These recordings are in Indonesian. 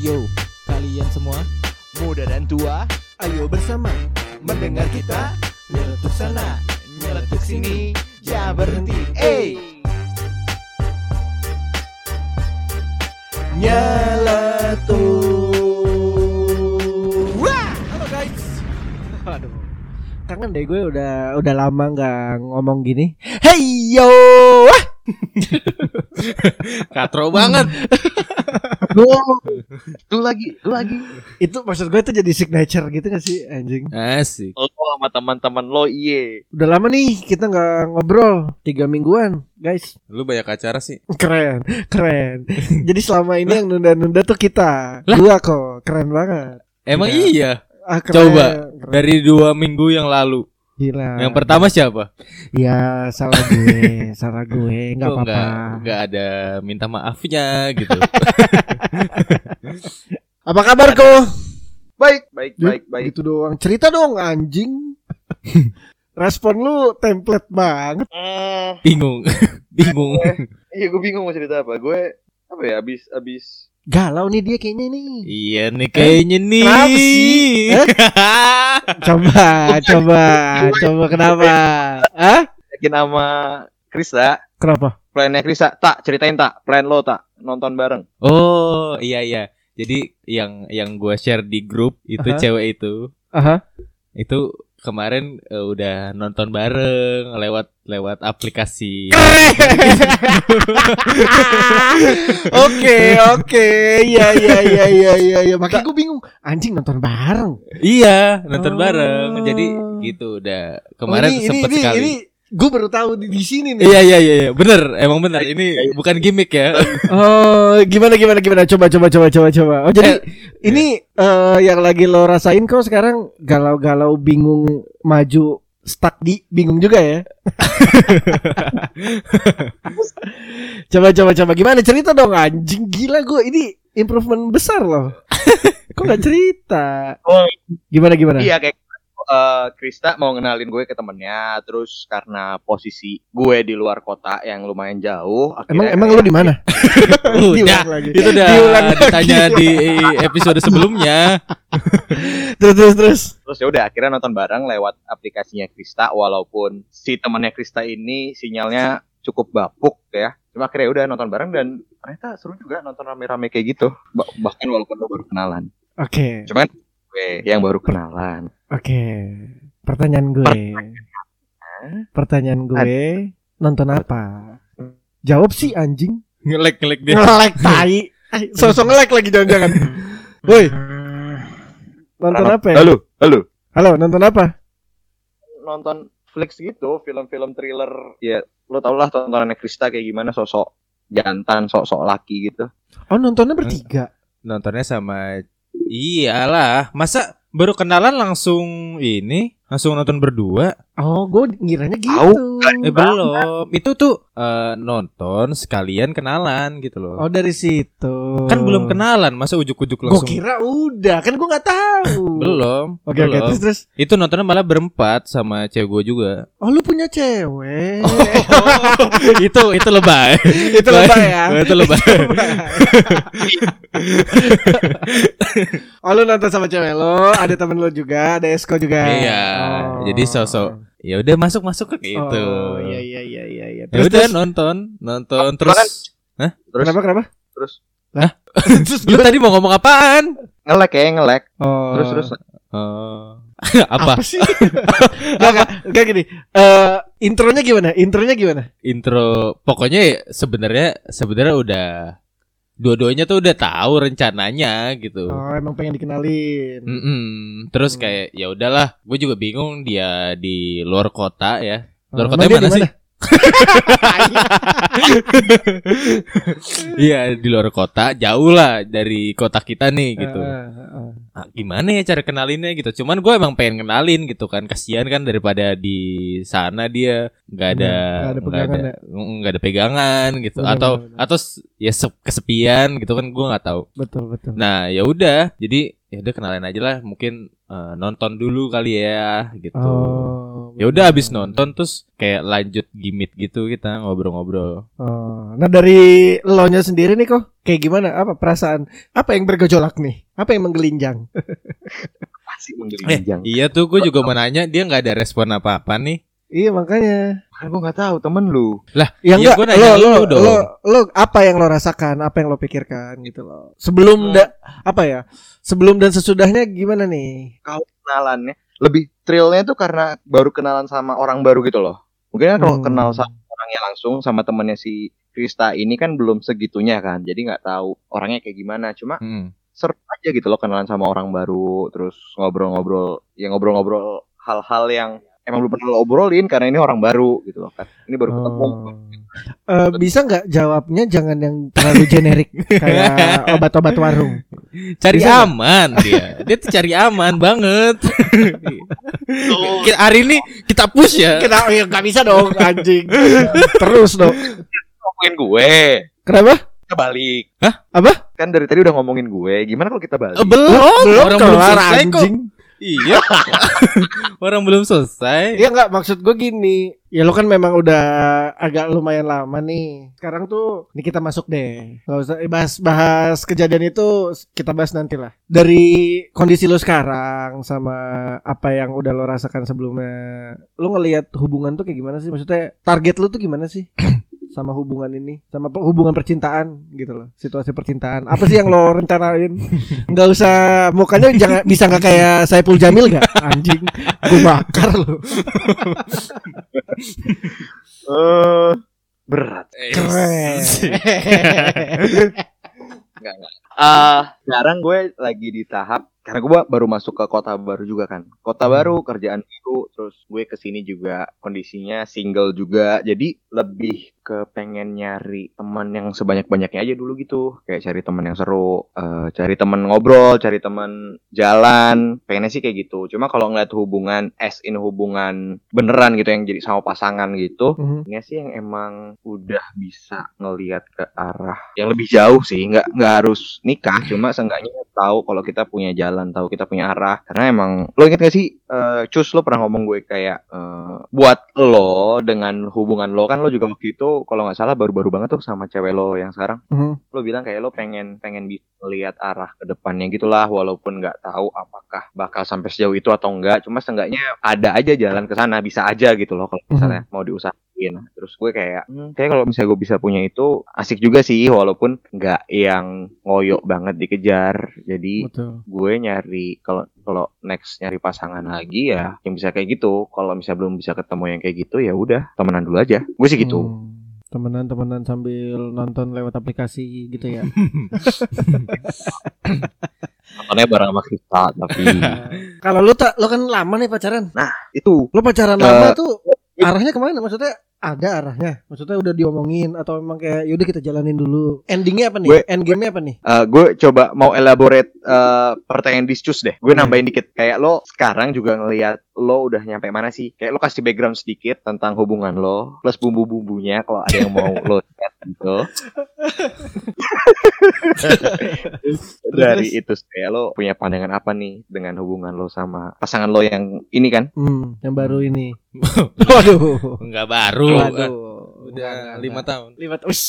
Ayo, kalian semua muda dan tua Ayo bersama mendengar kita nyeletuk sana nyeletuk sini jangan berhenti eh nyeletuk. Wah, halo guys. Aduh. Kangen deh gue udah udah lama nggak ngomong gini. Hey yo. Katro banget. Lu lagi lu lagi Itu maksud gue itu jadi signature gitu gak sih anjing? Asik. lo sama teman-teman lo iye Udah lama nih kita nggak ngobrol tiga mingguan, guys. Lu banyak acara sih. Keren, keren. Jadi selama ini yang nunda-nunda tuh kita. Lah? Dua kok, keren banget. Emang Iya. iya. Ah, keren, Coba keren. dari dua minggu yang lalu. Gila. Yang pertama siapa? Ya salah gue, salah gue, nggak apa-apa. nggak ada minta maafnya gitu. Apa kabar kok? baik baik baik baik Gitu doang. Cerita dong anjing. Respon lu template banget. Bingung. Bingung. iya gue bingung mau cerita apa gue apa ya abis abis Galau nih dia kayaknya nih. Iya nih kayaknya nih. Kenapa sih? Eh? Coba, coba, coba kenapa? Hah? yakin sama Krista Kenapa? plannya Krista tak ceritain tak plan lo tak nonton bareng Oh iya iya. Jadi yang yang gua share di grup itu Aha. cewek itu Aha. itu kemarin eh, udah nonton bareng lewat lewat aplikasi. Oke, oke. Iya, iya, iya, iya, iya, iya. Makanya gue bingung. Anjing nonton bareng. iya nonton Oh. bareng. Jadi gitu udah kemarin Oh, ini, sempet ini, sekali. Ini, gue baru tahu di, di sini nih. Iya iya iya iya. bener emang bener ini bukan gimmick ya. Oh, gimana gimana gimana? Coba coba coba coba coba. Oh, jadi Eh. ini eh, yang lagi lo rasain kok sekarang galau-galau bingung maju stuck di bingung juga ya. coba coba coba gimana cerita dong anjing gila gue ini improvement besar loh. kok gak cerita? Oh. Gimana gimana? Iya kayak eh, Krista mau ngenalin gue ke temennya terus karena posisi gue di luar kota yang lumayan jauh Emang akhirnya emang lo di mana? Udah lagi. itu udah Diulang lagi. ditanya di episode sebelumnya. Terus terus terus. terus ya udah akhirnya nonton bareng lewat aplikasinya Krista walaupun si temannya Krista ini sinyalnya cukup bapuk ya cuma akhirnya udah nonton bareng dan ternyata seru juga nonton rame-rame kayak gitu Ba- bahkan walaupun lo baru kenalan Oke. cuman gue yang baru kenalan Oke. Pertanyaan gue. Pertanyaan gue nonton apa? Jawab sih anjing. Ngelek ngelek dia. Ngelek tai. Eh, Sosok ngelek lagi jangan-jangan. Woi, nonton apa ya? halo halo Halo, nonton apa? nonton flicks gitu film-film thriller ya lo tau lah tontonannya Krista kayak gimana sosok jantan sok-sok laki gitu Oh, nontonnya bertiga. Nontonnya sama Iyalah, masa baru kenalan langsung ini langsung nonton berdua? Oh, gue ngiranya gitu. Tahu. Eh belum. Itu tuh eh, nonton sekalian kenalan gitu loh. Oh, dari situ. Kan belum kenalan, masa ujuk-ujuk Gue langsung. kira udah, kan gue nggak tahu. Belum. Oke, oke, belum. terus terus. Itu nontonnya malah berempat sama cewek gue juga. Oh, lu punya cewek. itu itu lebay. itu lebay ya. itu lebay. oh, lu nonton sama cewek lo, ada temen lo juga, ada Esko juga. Iya. Oh. Jadi sosok ya udah masuk masuk ke gitu. Oh, iya iya iya iya iya. Ya udah nonton, nonton terus. terus Kenapa kenapa? terus terus Lu tadi mau ngomong apaan? ngelek ya ngelek Oh. terus terus Oh. apa? apa sih? Gak, gak, gak gini. Eh intronya gimana? Intronya gimana? Intro pokoknya ya sebenarnya sebenarnya udah dua-duanya tuh udah tahu rencananya gitu. Oh, emang pengen dikenalin. Mm-mm. Terus Hmm. kayak ya udahlah, gue juga bingung dia di luar kota ya. Luar Oh, kota mana sih? Iya di luar kota, jauh lah dari kota kita nih gitu. Eh, eh, eh. Ah, gimana ya cara kenalinnya gitu? Cuman gue emang pengen kenalin gitu kan, kasihan kan daripada di sana dia nggak ada Nggak ada pegangan ya? nggak ada pegangan gitu, Bener, atau bener, bener. atau ya se- kesepian gitu kan gue nggak tahu. Betul betul. Nah ya udah, jadi ya udah kenalin aja lah, mungkin eh, nonton dulu kali ya gitu. Oh, Ya udah abis nonton terus kayak lanjut gimmick gitu kita ngobrol-ngobrol. Oh, nah dari lo nya sendiri nih kok kayak gimana? Apa perasaan? Apa yang bergejolak nih? Apa yang menggelinjang? Pasti Eh, menggelinjang. iya tuh gue juga mau nanya dia nggak ada respon apa-apa nih. iya makanya. Kan gue nggak tahu temen lu. Lah, Ya Iya, enggak, gua nanya lo, lo, dong. lo, lo apa yang lo rasakan, apa yang lo pikirkan gitu loh. Sebelum Hmm. da, apa ya? Sebelum dan sesudahnya gimana nih? Kenalannya lebih thrillnya tuh karena baru kenalan sama orang baru gitu loh. Mungkin kan kalau Hmm. kenal sama orangnya langsung sama temennya si Krista ini kan belum segitunya kan. Jadi nggak tahu orangnya kayak gimana. Cuma Hmm. seru aja gitu loh kenalan sama orang baru terus ngobrol-ngobrol ya ngobrol-ngobrol hal-hal yang emang belum pernah lo obrolin karena ini orang baru gitu loh kan ini baru ketemu Oh. Eh, bisa nggak jawabnya jangan yang terlalu generik kayak obat-obat warung. Cari Bisa aman dia. Dia tuh cari aman banget. Kita- Hari ini kita push ya. Kenapa ya nggak bisa dong anjing. Terus dong. ngomongin gue Kenapa? kita balik Hah? Apa? kan dari tadi udah ngomongin gue gimana kalau kita balik Eh, belum, orang belum kelar, selesai kok. Iya. orang belum selesai. Iya nggak maksud gue gini. Ya lo kan memang udah agak lumayan lama nih. Sekarang tuh ini kita masuk deh. Gak usah eh, bahas bahas kejadian itu kita bahas nanti lah. Dari kondisi lo sekarang sama apa yang udah lo rasakan sebelumnya. Lo ngelihat hubungan tuh kayak gimana sih? Maksudnya target lo tuh gimana sih? Sama hubungan ini sama hubungan percintaan gitu loh situasi percintaan. Apa sih yang lo rencanain? Nggak usah mukanya jangan bisa nggak kayak Saiful Jamil gak anjing gue bakar lo eh berat. Keren. Enggak, enggak. Eh, sekarang gue lagi di tahap karena gue baru masuk ke kota baru juga kan. Kota baru, kerjaan baru, terus gue ke sini juga kondisinya single juga. Jadi lebih ke pengen nyari teman yang sebanyak-banyaknya aja dulu gitu. Kayak cari teman yang seru, eh, cari teman ngobrol, cari teman jalan. Pengennya sih kayak gitu. Cuma kalau ngeliat hubungan as in hubungan beneran gitu yang jadi sama pasangan gitu. Kayaknya sih yang emang udah bisa ngelihat ke arah yang lebih jauh sih, nggak nggak harus nikah, cuma seenggaknya tahu kalau kita punya jalan, tahu kita punya arah. Karena emang lo inget gak sih, eh, Cus lo pernah ngomong gue kayak eh, buat lo dengan hubungan lo kan lo juga waktu itu kalau nggak salah baru-baru banget tuh sama cewek lo yang sekarang, Mhm. lo bilang kayak lo pengen pengen bisa melihat arah ke depannya gitulah, walaupun nggak tahu apakah bakal sampai sejauh itu atau enggak, cuma seenggaknya ada aja jalan ke sana, bisa aja gitu loh kalau misalnya mau diusahain. Terus gue kayak, hmm, kayak kalau misalnya gue bisa punya itu asik juga sih, walaupun nggak yang ngoyok banget dikejar. Jadi betul gue nyari kalau kalau next nyari pasangan lagi ya yang bisa kayak gitu. Kalau misalnya belum bisa ketemu yang kayak gitu ya udah temenan dulu aja. Gue sih gitu. Hmm, temenan temenan sambil nonton lewat aplikasi gitu ya Nontonnya bareng sama Krista tapi kalau lo tak lo kan lama nih pacaran itu lo pacaran Eh, lama tuh arahnya ke mana maksudnya ada arahnya. Maksudnya udah diomongin atau memang kayak yaudah kita jalanin dulu. Endingnya apa nih? Gue- endgame-nya apa nih? Eh, gue coba mau elaborate eh, pertanyaan discus deh. Gue nambahin dikit. Kayak lo sekarang juga ngelihat lo udah nyampe mana sih? Kayak lo kasih background sedikit tentang hubungan lo, plus bumbu-bumbunya kalau ada yang mau lo chat gitu. Dari itu kayak lo punya pandangan apa nih dengan hubungan lo sama pasangan lo yang ini kan? hmm, yang baru ini waduh Enggak baru. waduh Udah lima tahun. lima Wis,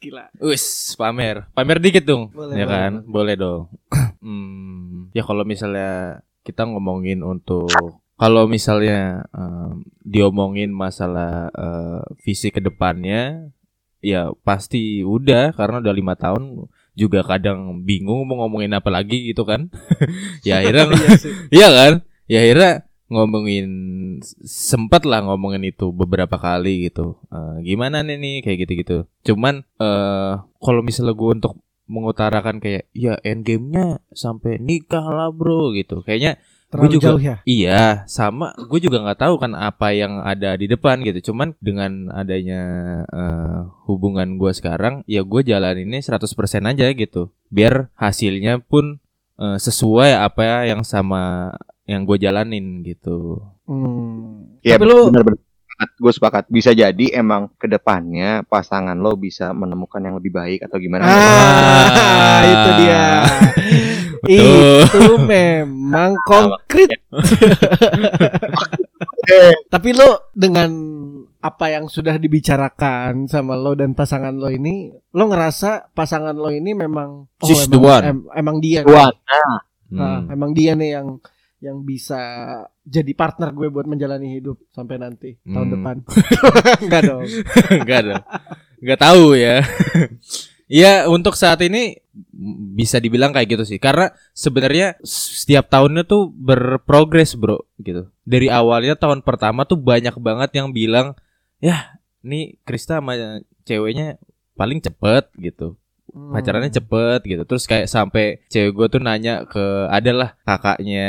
gila Wis, pamer. Pamer dikit dong. Boleh, ya boleh. kan? Boleh dong. hmm, ya kalau misalnya kita ngomongin untuk kalau misalnya em, diomongin masalah eh, visi ke depannya ya pasti udah karena udah lima tahun juga kadang bingung mau ngomongin apa lagi gitu kan ya akhirnya Iya. Iya kan? Ya akhirnya ngomongin sempat lah ngomongin itu beberapa kali gitu. Eh, gimana nih nih kayak gitu-gitu. Cuman eh kalau misalnya gue untuk mengutarakan kayak ya endgame-nya sampai nikah lah bro gitu. Kayaknya terlalu juga- jauh ya iya sama gue juga nggak tahu kan apa yang ada di depan gitu. Cuman dengan adanya eh, hubungan gue sekarang ya gue jalaninnya 100% aja gitu. Biar hasilnya pun eh, sesuai apa yang sama yang gue jalanin gitu. hmm. Ya tapi lu benar-benar. Gue sepakat. Bisa jadi emang ke depannya pasangan lo bisa menemukan yang lebih baik atau gimana? ah itu dia. itu memang konkret Tapi lo dengan apa yang sudah dibicarakan sama lo dan pasangan lo ini, lo ngerasa pasangan lo ini memang oh, She's the emang, one. em- emang dia, Kuat. Nah, Hmm. emang dia nih yang yang bisa jadi partner gue buat menjalani hidup sampai nanti tahun Hmm. depan. Enggak dong. Enggak ada. Enggak tahu ya. Iya, untuk saat ini bisa dibilang kayak gitu sih. Karena sebenarnya setiap tahunnya tuh berprogres, Bro, gitu. Dari awalnya tahun pertama tuh banyak banget yang bilang, "Ya, nih Krista sama ceweknya paling cepet gitu. Hmm. Pacarannya cepet gitu." Terus kayak sampai cewek gue tuh nanya ke adalah kakaknya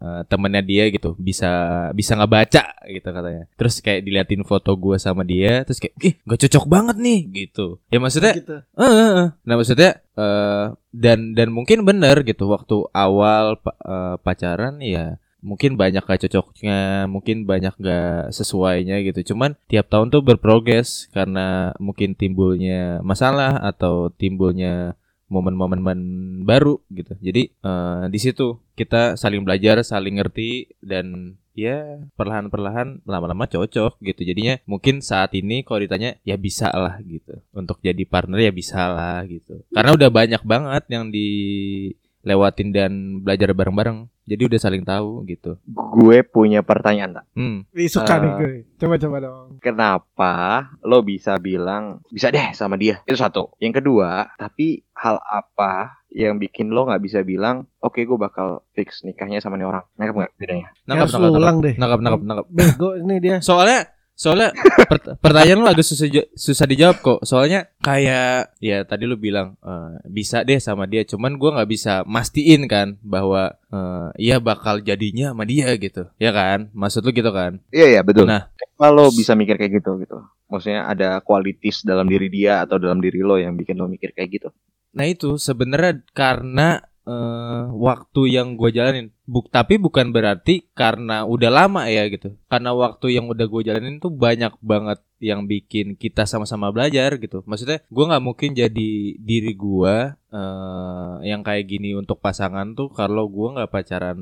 eh, temennya dia gitu, bisa bisa nggak baca gitu katanya. Terus kayak diliatin foto gue sama dia, terus kayak ih nggak cocok banget nih gitu. Ya maksudnya gitu. Eh, eh, eh. Nah maksudnya eh dan dan mungkin benar gitu waktu awal eh, pacaran ya mungkin banyak gak cocoknya, mungkin banyak gak sesuainya gitu. Cuman tiap tahun tuh berprogres karena mungkin timbulnya masalah atau timbulnya momen-momen baru gitu. Jadi eh, di situ kita saling belajar, saling ngerti dan ya perlahan-perlahan lama-lama cocok gitu. Jadinya mungkin saat ini kalau ditanya ya bisa lah gitu. Untuk jadi partner ya bisa lah gitu. Karena udah banyak banget yang dilewatin dan belajar bareng-bareng. Jadi udah saling tahu gitu. Gue punya pertanyaan tak. Hmm. Ih, suka Eh. nih gue. Coba-coba dong. Kenapa lo bisa bilang bisa deh sama dia? Itu satu. Yang kedua, tapi hal apa yang bikin lo nggak bisa bilang, oke gue bakal fix nikahnya sama nih orang? Nangkep nggak bedanya? Nangkap, Harus nangkap, ulang nangkap, deh. nangkap, nangkap, nangkap. Bego ini dia. Soalnya soalnya per- pertanyaan lu agak susah susah dijawab kok. Soalnya kayak ya tadi lu bilang eh, bisa deh sama dia, cuman gua nggak bisa mastiin kan bahwa eh, iya bakal jadinya sama dia gitu. Ya kan? Maksud lu gitu kan? Iya iya betul. Nah. Lo bisa mikir kayak gitu gitu? Maksudnya ada kualitas dalam diri dia atau dalam diri lo yang bikin lo mikir kayak gitu? Nah itu sebenarnya karena eh, waktu yang gue jalanin. Buk tapi bukan berarti karena udah lama ya gitu. Karena waktu yang udah gue jalanin tuh banyak banget yang bikin kita sama-sama belajar gitu. Maksudnya gue nggak mungkin jadi diri gue eh, yang kayak gini untuk pasangan tuh kalau gue nggak pacaran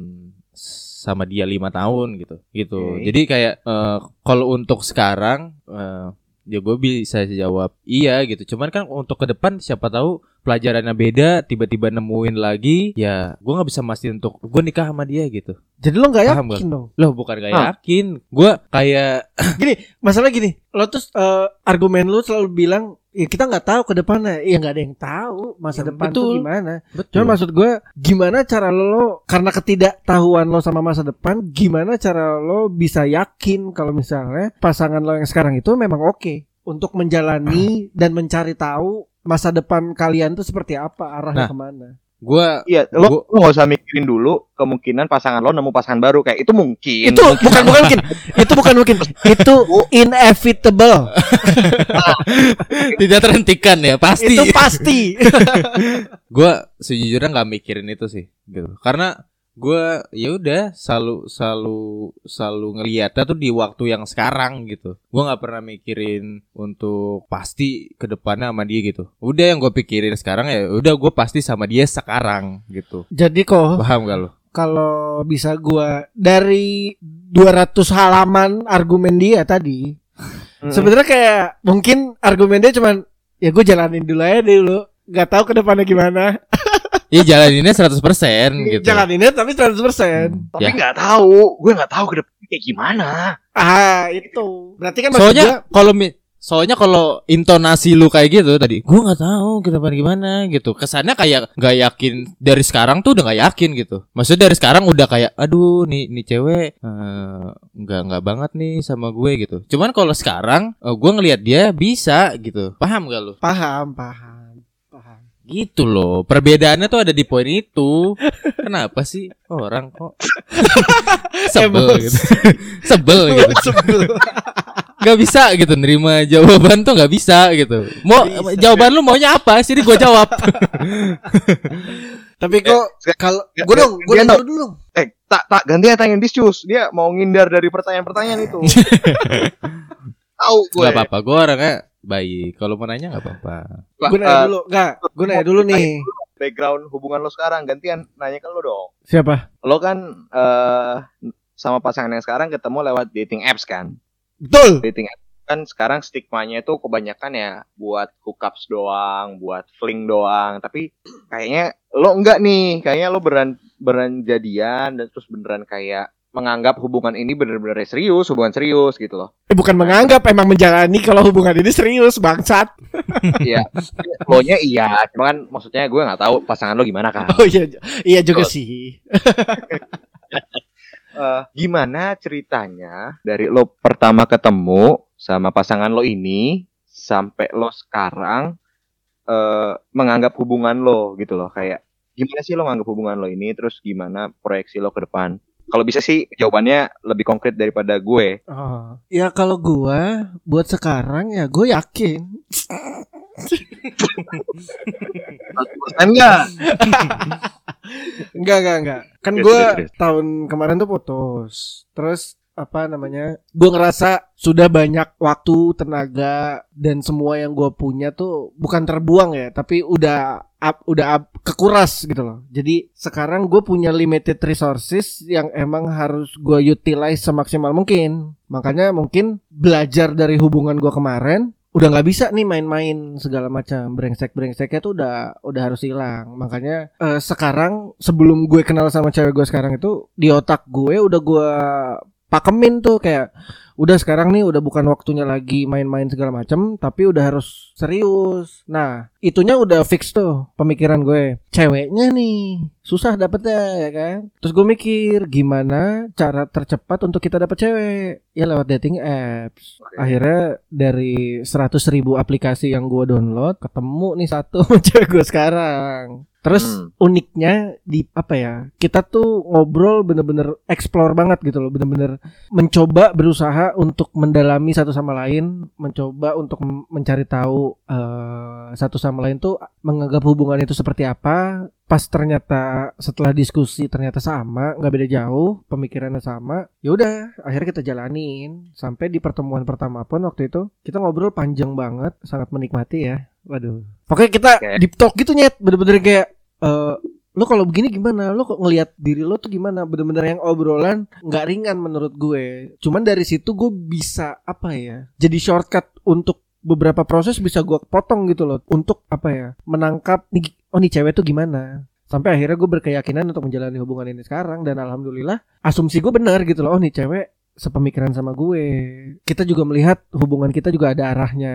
sama dia lima tahun gitu gitu. Oke. Jadi kayak eh, kalau untuk sekarang eh, ya gue bisa jawab iya gitu. Cuman kan untuk ke depan siapa tahu pelajarannya beda tiba-tiba nemuin lagi ya gue nggak bisa mastiin untuk gue nikah sama dia gitu. Jadi lo nggak yakin dong. loh bukan gak yakin. Gue kayak Masalah gini, lo tuh eh, argumen lu selalu bilang ya kita nggak tahu ke depannya. Iya nggak ada yang tahu masa Ya, depan betul. tuh gimana. betul Cuman maksud gue gimana cara lo karena ketidaktahuan lo sama masa depan, gimana cara lo bisa yakin kalau misalnya pasangan lo yang sekarang itu memang oke untuk menjalani dan mencari tahu masa depan kalian tuh seperti apa arahnya Nah. ke mana. Gue Iya, lo lo nggak usah mikirin dulu kemungkinan pasangan lo nemu pasangan baru kayak itu mungkin. Itu bukan bukan mungkin. Itu bukan mungkin. Itu inevitable. tidak terhentikan ya pasti Itu pasti. gue sejujurnya nggak mikirin itu sih gitu karena gue ya udah selalu selalu selalu ngeliatnya tuh di waktu yang sekarang gitu. Gue nggak pernah mikirin untuk pasti ke depannya sama dia gitu. Udah yang gue pikirin sekarang ya udah gue pasti sama dia sekarang gitu. Jadi kok paham gak lo kalau bisa gua dari 200 halaman argumen dia tadi Mm. sebenarnya kayak mungkin argumen dia cuman ya gue jalanin dulu aja dulu nggak tahu ke depannya gimana ya jalaninnya 100% gitu. jalaninnya tapi 100% Tapi Ya. nggak tahu, gue nggak tahu ke depan kayak gimana. ah itu. Berarti kan soalnya gua, kalau mi- soalnya kalau intonasi lu kayak gitu tadi gue nggak tahu ke depan gimana gitu. Kesannya kayak nggak yakin. Dari sekarang tuh udah nggak yakin gitu. Maksudnya dari sekarang udah kayak aduh nih nih cewek eh, nggak nggak banget nih sama gue gitu. Cuman kalau sekarang eh, gue ngelihat dia bisa gitu. Paham gak lu? Paham paham gitu loh perbedaannya tuh ada di poin itu kenapa sih orang kok sebel gitu sebel gitu Sebel. nggak bisa gitu nerima jawaban tuh nggak bisa gitu mau Bisa. jawaban lu maunya apa sih gue jawab tapi kok Sekarang- kalau Nggak, gue dong gue no- dulu dong Eh, tak tak gantian tanyain Discus. Dia mau ngindar dari pertanyaan-pertanyaan itu. tahu gue. nggak apa-apa gue orangnya baik kalau mau nanya nggak apa-apa gue nanya eh, dulu nggak gue nanya dulu nih background hubungan lo sekarang gantian nanya ke lo dong. siapa Lo kan eh sama pasangan yang sekarang ketemu lewat dating apps kan. Betul. Dating apps kan sekarang stigmanya itu kebanyakan ya buat hookups doang, buat fling doang. Tapi kayaknya lo enggak nih, kayaknya lo beneran beneran jadian dan terus beneran kayak menganggap hubungan ini bener-bener serius, hubungan serius gitu loh. Eh, bukan menganggap emang menjalani kalau hubungan ini serius bangsat. Iya, lo nya iya, cuma kan maksudnya gue nggak tahu pasangan lo gimana kan. Oh iya iya juga sih. Eh, gimana ceritanya dari lo pertama ketemu sama pasangan lo ini sampai lo sekarang eh menganggap hubungan lo gitu loh kayak gimana sih lo menganggap hubungan lo ini terus gimana proyeksi lo ke depan kalau bisa sih jawabannya lebih konkret daripada gue Oh. Ya kalau gua buat sekarang ya gue yakin. enggak Enggak enggak enggak. Kan terus. tahun kemarin tuh putus. Terus apa namanya? Gua ngerasa sudah banyak waktu, tenaga dan semua yang gua punya tuh bukan terbuang ya, tapi udah up, udah up, kekuras gitu loh. Jadi sekarang gue punya limited resources yang emang harus gua utilize semaksimal mungkin. Makanya mungkin belajar dari hubungan gua kemarin udah nggak bisa nih main-main segala macam brengsek brengseknya tuh udah udah harus hilang makanya eh, sekarang sebelum gue kenal sama cewek gue sekarang itu di otak gue udah gue pakemin tuh kayak udah sekarang nih udah bukan waktunya lagi main-main segala macam tapi udah harus serius. Nah itunya udah fix tuh pemikiran gue. Ceweknya nih susah dapetnya ya kan? Terus gue mikir gimana cara tercepat untuk kita dapet cewek? Ya lewat dating apps. Akhirnya dari 100.000 ribu aplikasi yang gue download ketemu nih satu cewek gue sekarang terus Hmm. uniknya di apa ya kita tuh ngobrol bener-bener explore banget gitu loh bener-bener mencoba berusaha untuk mendalami satu sama lain mencoba untuk mencari tahu eh, satu sama lain tuh menganggap hubungan itu seperti apa. Pas ternyata setelah diskusi ternyata sama nggak beda jauh pemikirannya sama ya udah akhirnya kita jalanin. Sampai di pertemuan pertama pun waktu itu kita ngobrol panjang banget sangat menikmati ya. Waduh. Pokoknya kita Oke. deep talk gitu nyet. Bener-bener kayak eh lo kalau begini gimana? Lo kok ngelihat diri lo tuh gimana? Bener-bener yang obrolan nggak ringan menurut gue. Cuman dari situ gue bisa apa ya jadi shortcut untuk beberapa proses bisa gue potong gitu loh. Untuk apa ya menangkap nih oh nih cewek tuh gimana? Sampai akhirnya gue berkeyakinan untuk menjalani hubungan ini sekarang dan alhamdulillah asumsi gue benar gitu loh. Oh nih cewek sepemikiran sama gue. Kita juga melihat hubungan kita juga ada arahnya.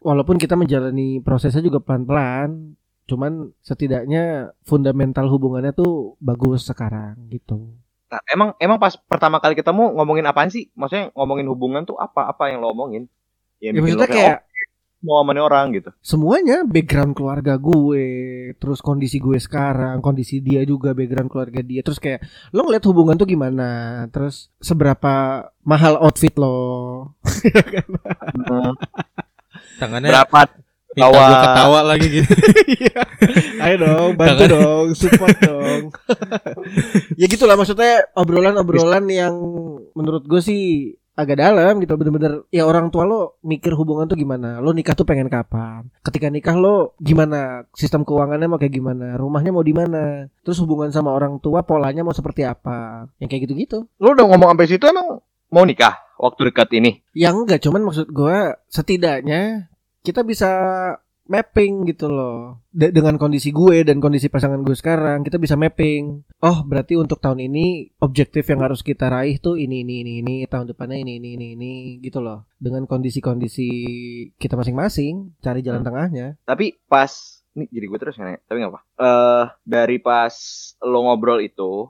Walaupun kita menjalani prosesnya juga pelan-pelan cuman setidaknya fundamental hubungannya tuh bagus sekarang gitu. Nah, emang emang pas pertama kali ketemu ngomongin apaan sih? Maksudnya ngomongin hubungan tuh apa? Apa yang lo omongin? Ya bikin maksudnya lo kayak "Oh, mau sama orang gitu. Semuanya background keluarga gue terus kondisi gue sekarang kondisi dia juga background keluarga dia. Terus kayak lo ngeliat hubungan tuh gimana? Terus seberapa mahal outfit lo? Tangannya berapa minta gua Ketawa. ketawa lagi gitu. Iya. ayo dong bantu Tangan- dong support dong. Ya gitulah maksudnya obrolan-obrolan yang menurut gue sih agak dalam gitu. Bener-bener ya orang tua lo mikir hubungan tuh gimana? Lo nikah tuh pengen kapan? Ketika nikah lo gimana? Sistem keuangannya mau kayak gimana? Rumahnya mau di mana? Terus hubungan sama orang tua polanya mau seperti apa? Yang kayak gitu-gitu. Lo udah ngomong sampai situ emang mau nikah waktu dekat ini? Ya enggak, cuman maksud gua setidaknya kita bisa mapping gitu loh. De- dengan kondisi gue dan kondisi pasangan gue sekarang, kita bisa mapping. Oh, berarti untuk tahun ini objektif yang harus kita raih tuh ini ini ini ini, tahun depannya ini ini ini ini gitu loh. Dengan kondisi-kondisi kita masing-masing, cari jalan tengahnya. tapi pas nih jadi gue terus nanya tapi nggak apa eh dari pas lo ngobrol itu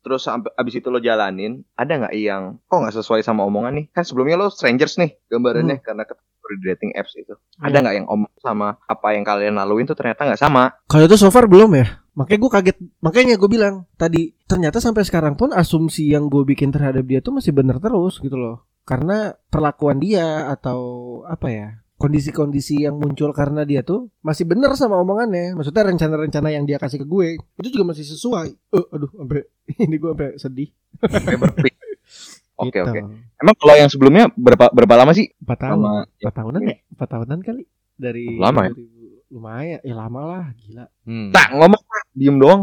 terus abis itu lo jalanin ada nggak yang kok nggak sesuai sama omongan nih kan sebelumnya lo strangers nih gambarannya karena ketemu di dating apps itu ada Iya. nggak yang omong sama apa yang kalian laluin tuh ternyata nggak sama Kalau itu so far belum ya. Makanya gue kaget. Makanya gue bilang tadi ternyata sampai sekarang pun asumsi yang gue bikin terhadap dia tuh masih bener terus gitu loh. Karena perlakuan dia atau apa ya kondisi-kondisi yang muncul karena dia tuh masih bener sama omongannya. Maksudnya rencana-rencana yang dia kasih ke gue itu juga masih sesuai. Eh, aduh, sampai ini gue sampai sedih. Berpikir oke Gitu. oke emang kalau yang sebelumnya berapa berapa lama sih Empat tahun. sama Empat tahunan ya? Empat tahunan kali dari Lama ya? 2000 lumayan ya lama lah gila Hmm. tak ngomong diem doang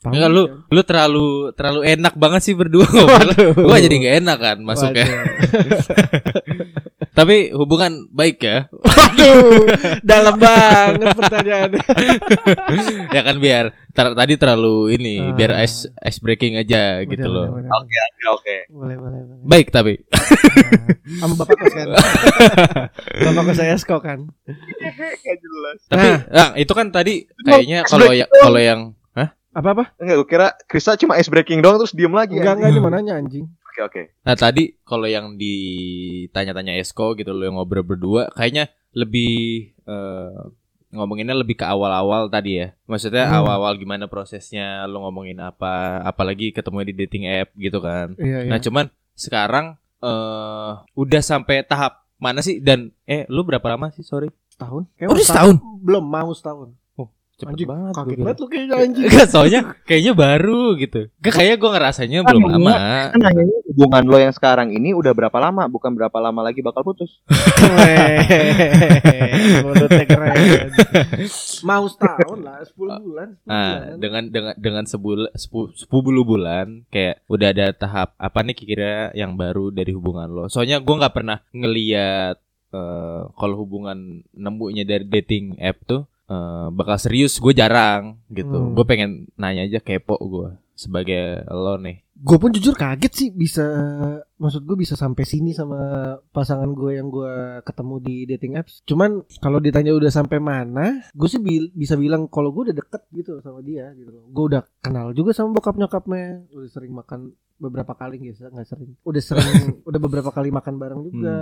Enggak lu lu terlalu terlalu enak banget sih berdua. Gua jadi gak enak kan masuknya. Tapi hubungan baik ya. Waduh, dalam banget pertanyaannya. ya kan biar tar- tadi terlalu ini Ah. biar ice ice breaking aja gitu Bener, loh. Oke oke oke. Boleh, boleh, boleh. Baik tapi Sama bapak kos kan. bapak kos saya Esko kan. Gak jelas. tapi nah, itu kan tadi kayaknya kalau ya kalau yang Hah? Apa-apa? Enggak, gue kira Krista cuma ice breaking doang terus diem lagi. Enggak, enggak ini mananya anjing. Oke oke. Nah tadi kalau yang ditanya-tanya Esko gitu loh yang ngobrol berdua kayaknya lebih eh, ngomonginnya lebih ke awal-awal tadi ya. Maksudnya Hmm. awal-awal gimana prosesnya lo ngomongin apa, apalagi ketemu di dating app gitu kan. Iya, iya. Nah cuman sekarang eh udah sampai tahap mana sih dan eh lu berapa lama sih sorry? setahun? Oh, udah setahun? Belum mau setahun. Cepet Anjing, banget. Kaget banget lu kayaknya anjing. Enggak, soalnya kayaknya baru gitu. Enggak kayak gue ngerasanya belum Kan lama. Kan nanyanya hubungan lo yang sekarang ini udah berapa lama? Bukan berapa lama lagi bakal putus. Keren. Mulutnya keren. Mau setahun lah, 10 bulan. 10 Nah, bulan. dengan dengan dengan sebulan sepuluh bulan kayak udah ada tahap apa nih kira yang baru dari hubungan lo. Soalnya gua nggak pernah ngeliat eh, kalau hubungan nemunya dari dating app tuh eh, bakal serius. Gue jarang gitu. Hmm. Gue pengen nanya aja kepo gue sebagai lo nih. Gue pun jujur kaget sih bisa maksud gue bisa sampai sini sama pasangan gue yang gue ketemu di dating apps. Cuman kalau ditanya udah sampai mana, gue sih bil- bisa bilang kalau gue udah deket gitu sama dia gitu. Gue udah kenal juga sama bokap nyokapnya, udah sering makan beberapa kali gitu, nggak sering. Udah sering, udah beberapa kali makan bareng juga.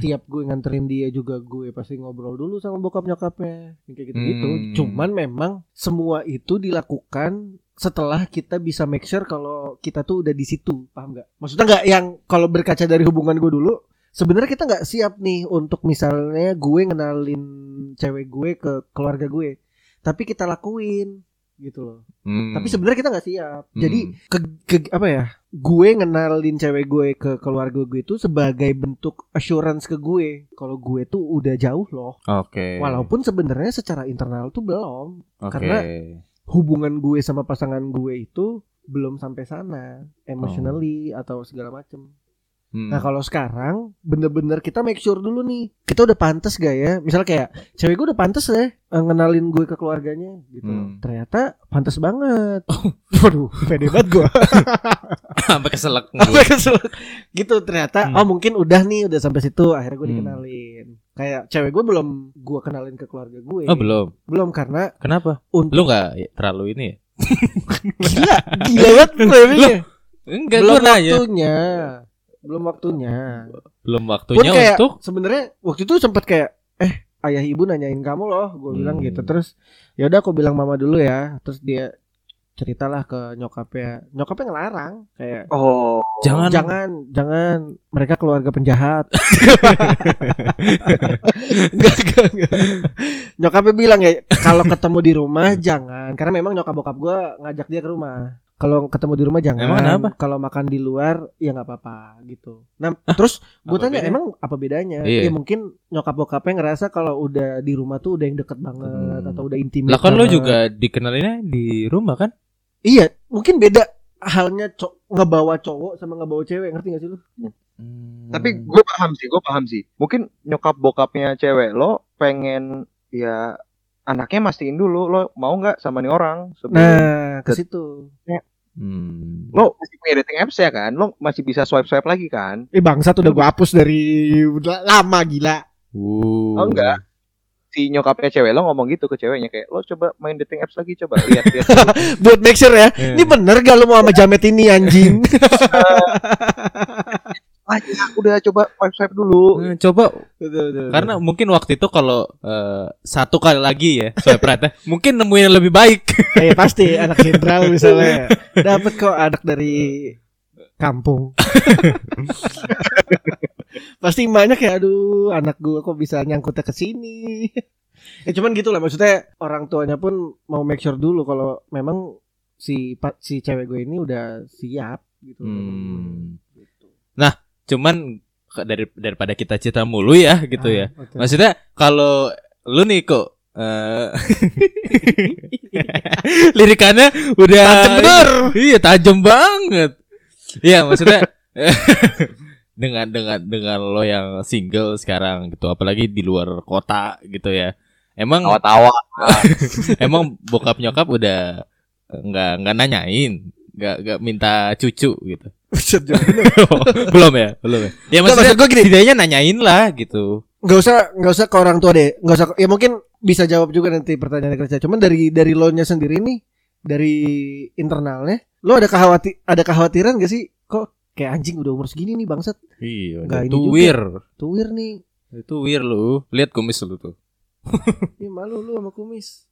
Tiap gue nganterin dia juga gue pasti ngobrol dulu sama bokap nyokapnya, kayak gitu-gitu. Hmm. Cuman memang semua itu dilakukan setelah kita bisa make sure kalau kita tuh udah di situ, paham nggak? Maksudnya nggak yang kalau berkaca dari hubungan gue dulu, sebenarnya kita nggak siap nih untuk misalnya gue ngenalin cewek gue ke keluarga gue, tapi kita lakuin gitu loh. Hmm. Tapi sebenarnya kita nggak siap. Hmm. Jadi ke, ke- apa ya? Gue ngenalin cewek gue ke keluarga gue itu sebagai bentuk assurance ke gue kalau gue tuh udah jauh loh. Oke. Walaupun sebenarnya secara internal tuh belum Oke. karena hubungan gue sama pasangan gue itu belum sampai sana emotionally atau segala macem. Hmm. Nah kalau sekarang bener-bener kita make sure dulu nih kita udah pantas gak ya? Misal kayak cewek gue udah pantas ya eh, ngenalin gue ke keluarganya gitu. Hmm. Ternyata pantas banget. Waduh, pede banget gue. sampai keselak Sampai kesel. gitu ternyata Hmm. oh mungkin udah nih udah sampai situ akhirnya gue Hmm. Kayak cewek gue belum gue kenalin ke keluarga gue. Oh belum. Belum karena Kenapa? untuk Lu nggak terlalu ini ya? gila gila banget framingnya. Enggak, belum waktunya belum waktunya Belum pun waktunya kayak untuk sebenarnya waktu itu sempat kayak eh ayah ibu nanyain kamu loh gue bilang Hmm. gitu terus ya udah aku bilang mama dulu ya terus dia ceritalah ke nyokapnya nyokapnya ngelarang kayak Oh. jangan jangan jangan mereka keluarga penjahat enggak, enggak, enggak. nyokapnya bilang ya kalau ketemu di rumah jangan karena memang nyokap bokap gue ngajak dia ke rumah kalau ketemu di rumah jangan Emang kenapa? kalau makan di luar ya nggak apa-apa gitu nah terus gue tanya bedanya? emang apa bedanya Iya. ya mungkin nyokap bokapnya ngerasa kalau udah di rumah tuh udah yang deket banget Hmm. atau udah intimate Lah kan lo juga dikenalinnya di rumah kan? Iya mungkin beda halnya co- ngebawa cowok sama ngebawa cewek ngerti gak sih lu Tapi gue paham sih, gue paham sih. Mungkin nyokap bokapnya cewek lo pengen ya anaknya mastiin dulu lo mau nggak sama nih orang sebelum nah ke situ Hmm. lo masih punya dating apps ya kan lo masih bisa swipe swipe lagi kan Eh bangsat udah gua hapus dari udah lama gila. Uh. oh enggak si nyokapnya cewek lo ngomong gitu ke ceweknya kayak lo coba main dating apps lagi coba lihat lihat Buat make sure ya. Iya. Ini bener gak lu mau sama Jamet ini anjing? aja udah coba swipe swipe dulu Eh, Coba Betul, betul, karena mungkin waktu itu kalau eh, satu kali lagi ya swipe right ya, mungkin nemuin yang lebih baik. Eh pasti anak jenderal misalnya. Dapat kok anak dari kampung. pasti emaknya kayak aduh anak gua kok bisa nyangkutnya ke sini. ya cuman gitu lah maksudnya orang tuanya pun mau make sure dulu kalau memang si si cewek gue ini udah siap gitu. Hmm. Gitu. Cuman ke- dari daripada kita cerita mulu ya gitu ya. Ah, oke. Maksudnya kalau lu nih kok eh lirikannya udah Tajam bener. Iya, tajam banget. Iya, maksudnya dengan dengan dengan lo yang single sekarang gitu, apalagi di luar kota gitu ya. Emang Tawa-tawa. emang bokap nyokap udah nggak nggak nanyain, nggak nggak minta cucu gitu. Belum ya, belum ya. Ya maksudnya maksud gua gini. setidaknya nanyain lah gitu. nggak usah nggak usah ke orang tua deh nggak usah ya mungkin bisa jawab juga nanti pertanyaan kerja cuman dari dari lo nya sendiri nih dari internalnya lo ada kekhawati ada kekhawatiran gak sih? Kok kayak anjing udah umur segini nih bangsat. Iya, Nggak ini itu wir. tuwir nih. Itu wir lu. Lihat kumis lu tuh. Ih, malu lu sama kumis.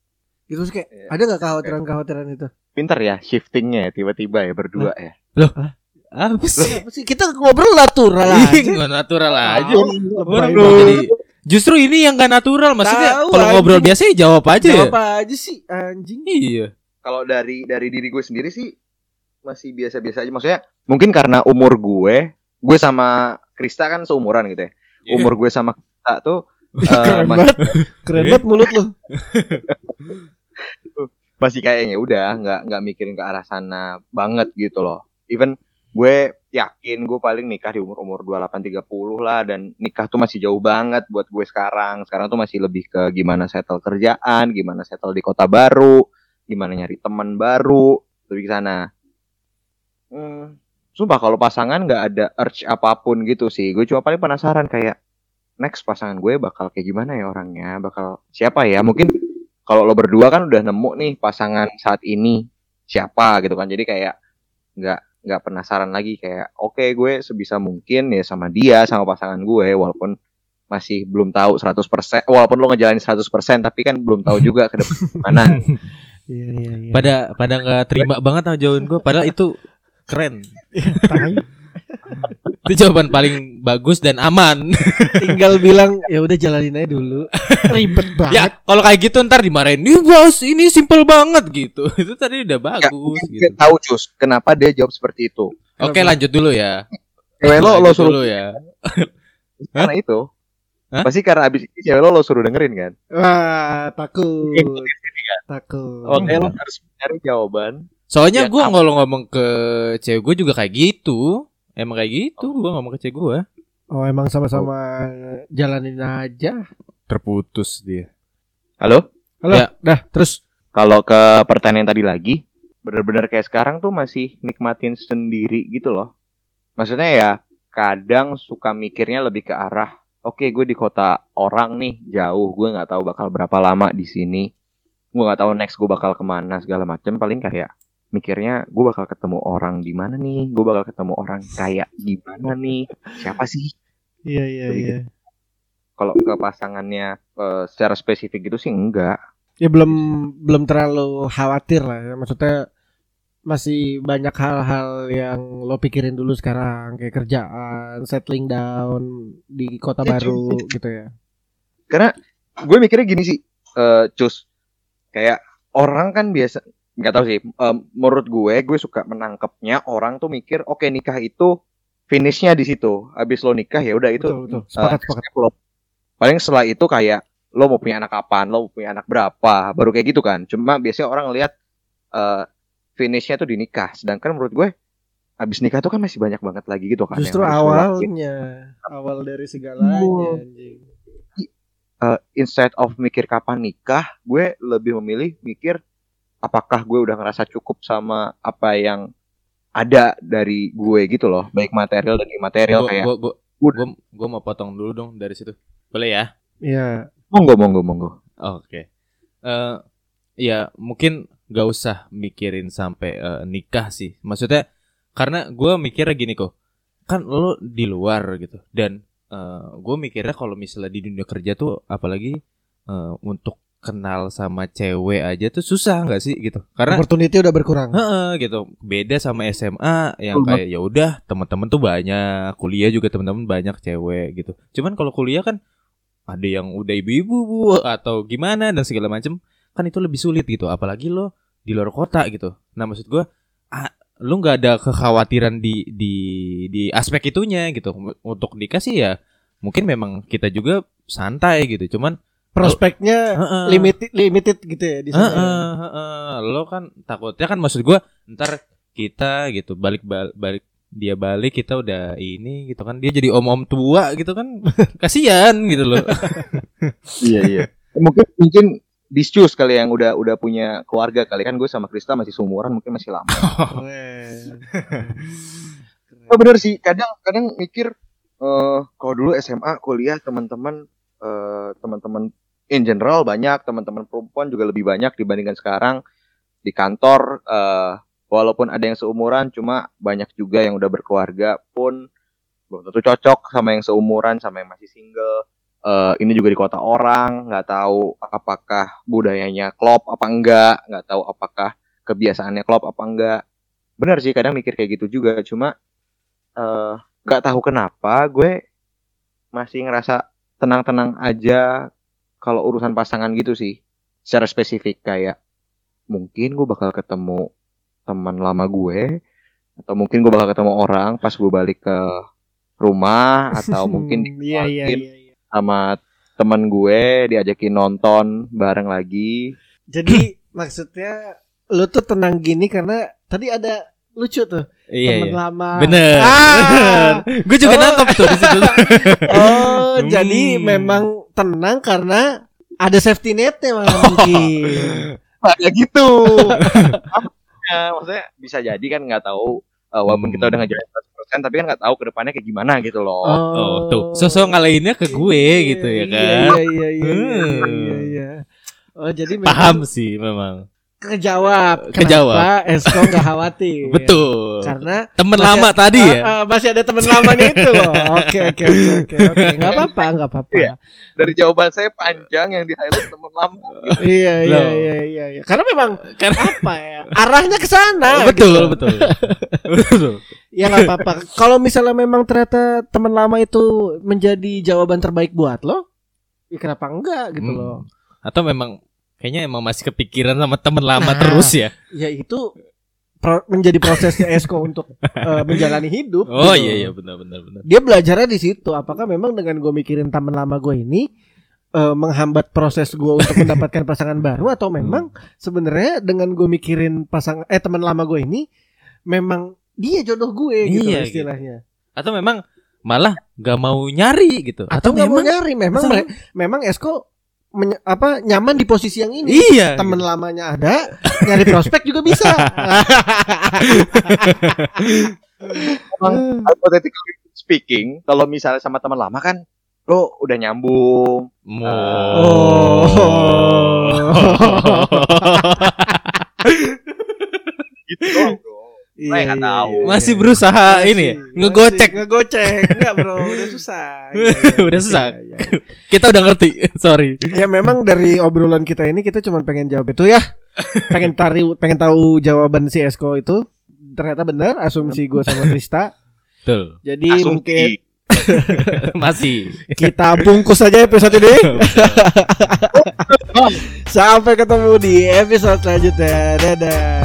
Gitu terus kayak Iya. ada nggak kekhawatiran kekhawatiran itu? Pinter ya shiftingnya ya tiba-tiba ya berdua ya. Apa sih? Apa sih? Kita ngobrol natural Ih, aja. nggak natural aja. Jadi justru ini yang gak natural. Maksudnya kalau ngobrol biasa ya jawab aja jawab aja sih anjing. Iya Kalau dari dari diri gue sendiri sih masih biasa-biasa aja. Maksudnya mungkin karena umur gue, gue sama Krista kan seumuran gitu ya. Umur gue sama Krista tuh eh, keren banget keren banget mulut lu masih kayaknya udah nggak nggak mikirin ke arah sana banget gitu loh. Even gue yakin gue paling nikah di umur umur 28 30 lah dan nikah tuh masih jauh banget buat gue sekarang. Sekarang tuh masih lebih ke gimana settle kerjaan, gimana settle di kota baru, gimana nyari teman baru, lebih ke sana. Hmm, sumpah kalau pasangan nggak ada urge apa pun gitu sih. Gue cuma paling penasaran kayak next pasangan gue bakal kayak gimana ya orangnya, bakal siapa ya? Mungkin kalau lo berdua kan udah nemu nih pasangan saat ini siapa gitu kan. Jadi kayak nggak nggak penasaran lagi kayak oke gue sebisa mungkin ya sama dia sama pasangan gue walaupun masih belum tahu 100% walaupun lo ngejalanin 100% tapi kan belum tahu juga ke depan gimana. iya iya iya. pada pada nggak terima banget sama jawaban gue padahal itu keren. Itu jawaban paling bagus dan aman. Tinggal bilang ya udah jalanin aja dulu. Ribet banget. ya kalau kayak gitu ntar dimarahin nih bos ini simple banget gitu. Itu tadi udah bagus Gue gitu. tahu cus kenapa dia jawab seperti itu. oke lanjut dulu ya. Cewek lo lo suruh dulu ya. Karena itu. Hah? Pasti karena abis ini cewek lo lo suruh dengerin kan. wah takut Iya. takut. Oke lo harus cari jawaban. soalnya Ya, gue kalau ngomong ke cewek gue juga kayak gitu. Emang kayak gitu gue ngomong ke cewek gue oh emang sama-sama jalanin aja. Terputus dia. Halo? halo Ya. dah terus. Kalau ke pertanyaan tadi lagi, bener-bener kayak sekarang tuh masih nikmatin sendiri gitu loh. Maksudnya ya kadang suka mikirnya lebih ke arah, oke gue di kota orang nih jauh, gue nggak tahu bakal berapa lama di sini, gue nggak tahu next gue bakal ke mana segala macem. Paling kayak mikirnya gue bakal ketemu orang di mana nih, gue bakal ketemu orang kayak gimana nih, siapa sih? iya iya iya. Kalau ke pasangannya eh, secara spesifik gitu sih enggak. ya belum belum terlalu khawatir lah ya. Maksudnya masih banyak hal-hal yang lo pikirin dulu sekarang kayak kerjaan settling down di kota Ya, baru gitu ya. Karena gue mikirnya gini sih eh cus kayak orang kan biasa nggak tahu sih em, menurut gue gue suka menangkapnya orang tuh mikir oke nikah itu finishnya di situ. Habis lo nikah ya udah itu betul betul. sepakat eh, sepakat step lo. paling setelah itu kayak lo mau punya anak kapan lo mau punya anak berapa baru kayak gitu kan. Cuma biasanya orang lihat eh finishnya tuh di nikah. Sedangkan menurut gue habis nikah tuh kan masih banyak banget lagi gitu kan justru awalnya awal dari segalanya anjing eh, instead of mikir kapan nikah, gue lebih memilih mikir apakah gue udah ngerasa cukup sama apa yang ada dari gue gitu loh, baik material dan imaterial Gua, kayak gua, gua, gua, gua mau potong dulu dong dari situ. Boleh ya? Iya monggo monggo monggo. Oh, Oke. Eh ya mungkin gak usah mikirin sampai eh, nikah sih. Maksudnya karena gua mikirnya gini kok. Kan lo di luar gitu dan eh gue mikirnya kalau misalnya di dunia kerja tuh apalagi eh, untuk kenal sama cewek aja tuh susah nggak sih gitu. Karena opportunity udah berkurang Heeh gitu. Beda sama SMA yang kayak ya udah teman-teman tuh banyak, kuliah juga teman-teman banyak cewek gitu. Cuman kalau kuliah kan ada yang udah ibu-ibu bu atau gimana dan segala macem kan itu lebih sulit gitu. Apalagi lo di luar kota gitu. Nah maksud ah, lu nggak ada kekhawatiran di di di aspek itunya gitu. Untuk nikah sih ya mungkin memang kita juga santai gitu. Cuman prospeknya Heeh. limited limited gitu ya di sana. Heeh, heeh. Lo kan takutnya kan maksud gua ntar kita gitu balik bal- balik dia balik kita udah ini gitu kan dia jadi om-om tua gitu kan kasihan gitu loh. Iya iya. Mungkin mungkin Discus kali yang udah udah punya keluarga kali kan gue sama Krista masih seumuran mungkin masih lama. Oh bener sih, kadang kadang mikir eh kalau dulu SMA, kuliah teman-teman eh teman-teman in general banyak, teman-teman perempuan juga lebih banyak dibandingkan sekarang di kantor eh walaupun ada yang seumuran cuma banyak juga yang udah berkeluarga pun belum tentu cocok sama yang seumuran sama yang masih single. Eh ini juga di kota orang, nggak tahu apakah budayanya klop apa enggak, nggak tahu apakah kebiasaannya klop apa enggak. Bener sih kadang mikir kayak gitu juga, cuma eh nggak tahu kenapa gue masih ngerasa tenang-tenang aja kalau urusan pasangan gitu sih secara spesifik kayak mungkin gue bakal ketemu teman lama gue atau mungkin gue bakal ketemu orang pas gue balik ke rumah atau mungkin iya iya dikeluarin iya. iya. Sama teman gue diajakin nonton bareng lagi Jadi maksudnya lu tuh tenang gini karena tadi ada lucu tuh iya temen iya. lama. Bener. Ah. Gue juga Oh. nangkep tuh di situ. Oh, Hmm. jadi memang tenang karena ada safety netnya malah mungkin. ya gitu ya, maksudnya bisa jadi kan nggak tahu eh, walaupun kita udah ngejalanin 100% tapi kan nggak tahu ke depannya kayak gimana gitu loh Oh, tuh. Sosok ngalahinnya ke gue gitu ya kan. Iya iya iya iya, Hmm. iya, iya. Oh, jadi memang Paham sih memang. Kejawab. Kejawab. Kenapa Esko nggak khawatir? Betul. Karena masih- lama tadi Ah, ya. ah, masih ada teman lamanya itu loh. Oke oke oke oke oke. Nggak apa-apa nggak apa-apa. Iya. dari jawaban saya panjang yang di highlight teman lama Iya iya Loh. iya iya iya. Karena memang Karena apa ya? Arahnya ke sana. betul, gitu. betul. Betul. Ya nggak apa-apa. Kalau misalnya memang ternyata teman lama itu menjadi jawaban terbaik buat lo, ya kenapa enggak gitu Hmm. loh? Atau memang kayaknya emang masih kepikiran sama temen lama Nah. terus ya. Ya itu pro- menjadi prosesnya Esko untuk eh, menjalani hidup. Oh gitu. iya iya benar benar benar. Dia belajarnya di situ. Apakah memang dengan gue mikirin teman lama gue ini eh, menghambat proses gue untuk mendapatkan pasangan baru atau memang sebenarnya dengan gue mikirin pasang eh teman lama gue ini memang dia jodoh gue gitu Iya, loh istilahnya. Atau memang malah gak mau nyari gitu. Atau nggak mau memang nyari memang Atau- memang Esko apa nyaman di posisi yang ini. Iya. Temen lamanya ada, nyari prospek juga bisa. Emang hypothetically speaking kalau misalnya sama teman lama kan lo udah nyambung Mo. gitu doang bro Iya, nggak iya, tahu. iya, Masih iya. berusaha Masih, ini ya, masih ngegocek. ngegocek enggak bro udah susah iya, Udah susah. iya, iya. Kita udah ngerti. Sorry. ya memang dari obrolan kita ini kita cuma pengen jawab itu ya pengen tari pengen tahu jawaban si Esko itu ternyata benar asumsi gue sama Krista Betul. jadi Asumsi. mungkin Masih. kita bungkus saja episode ini sampai ketemu di episode selanjutnya dadah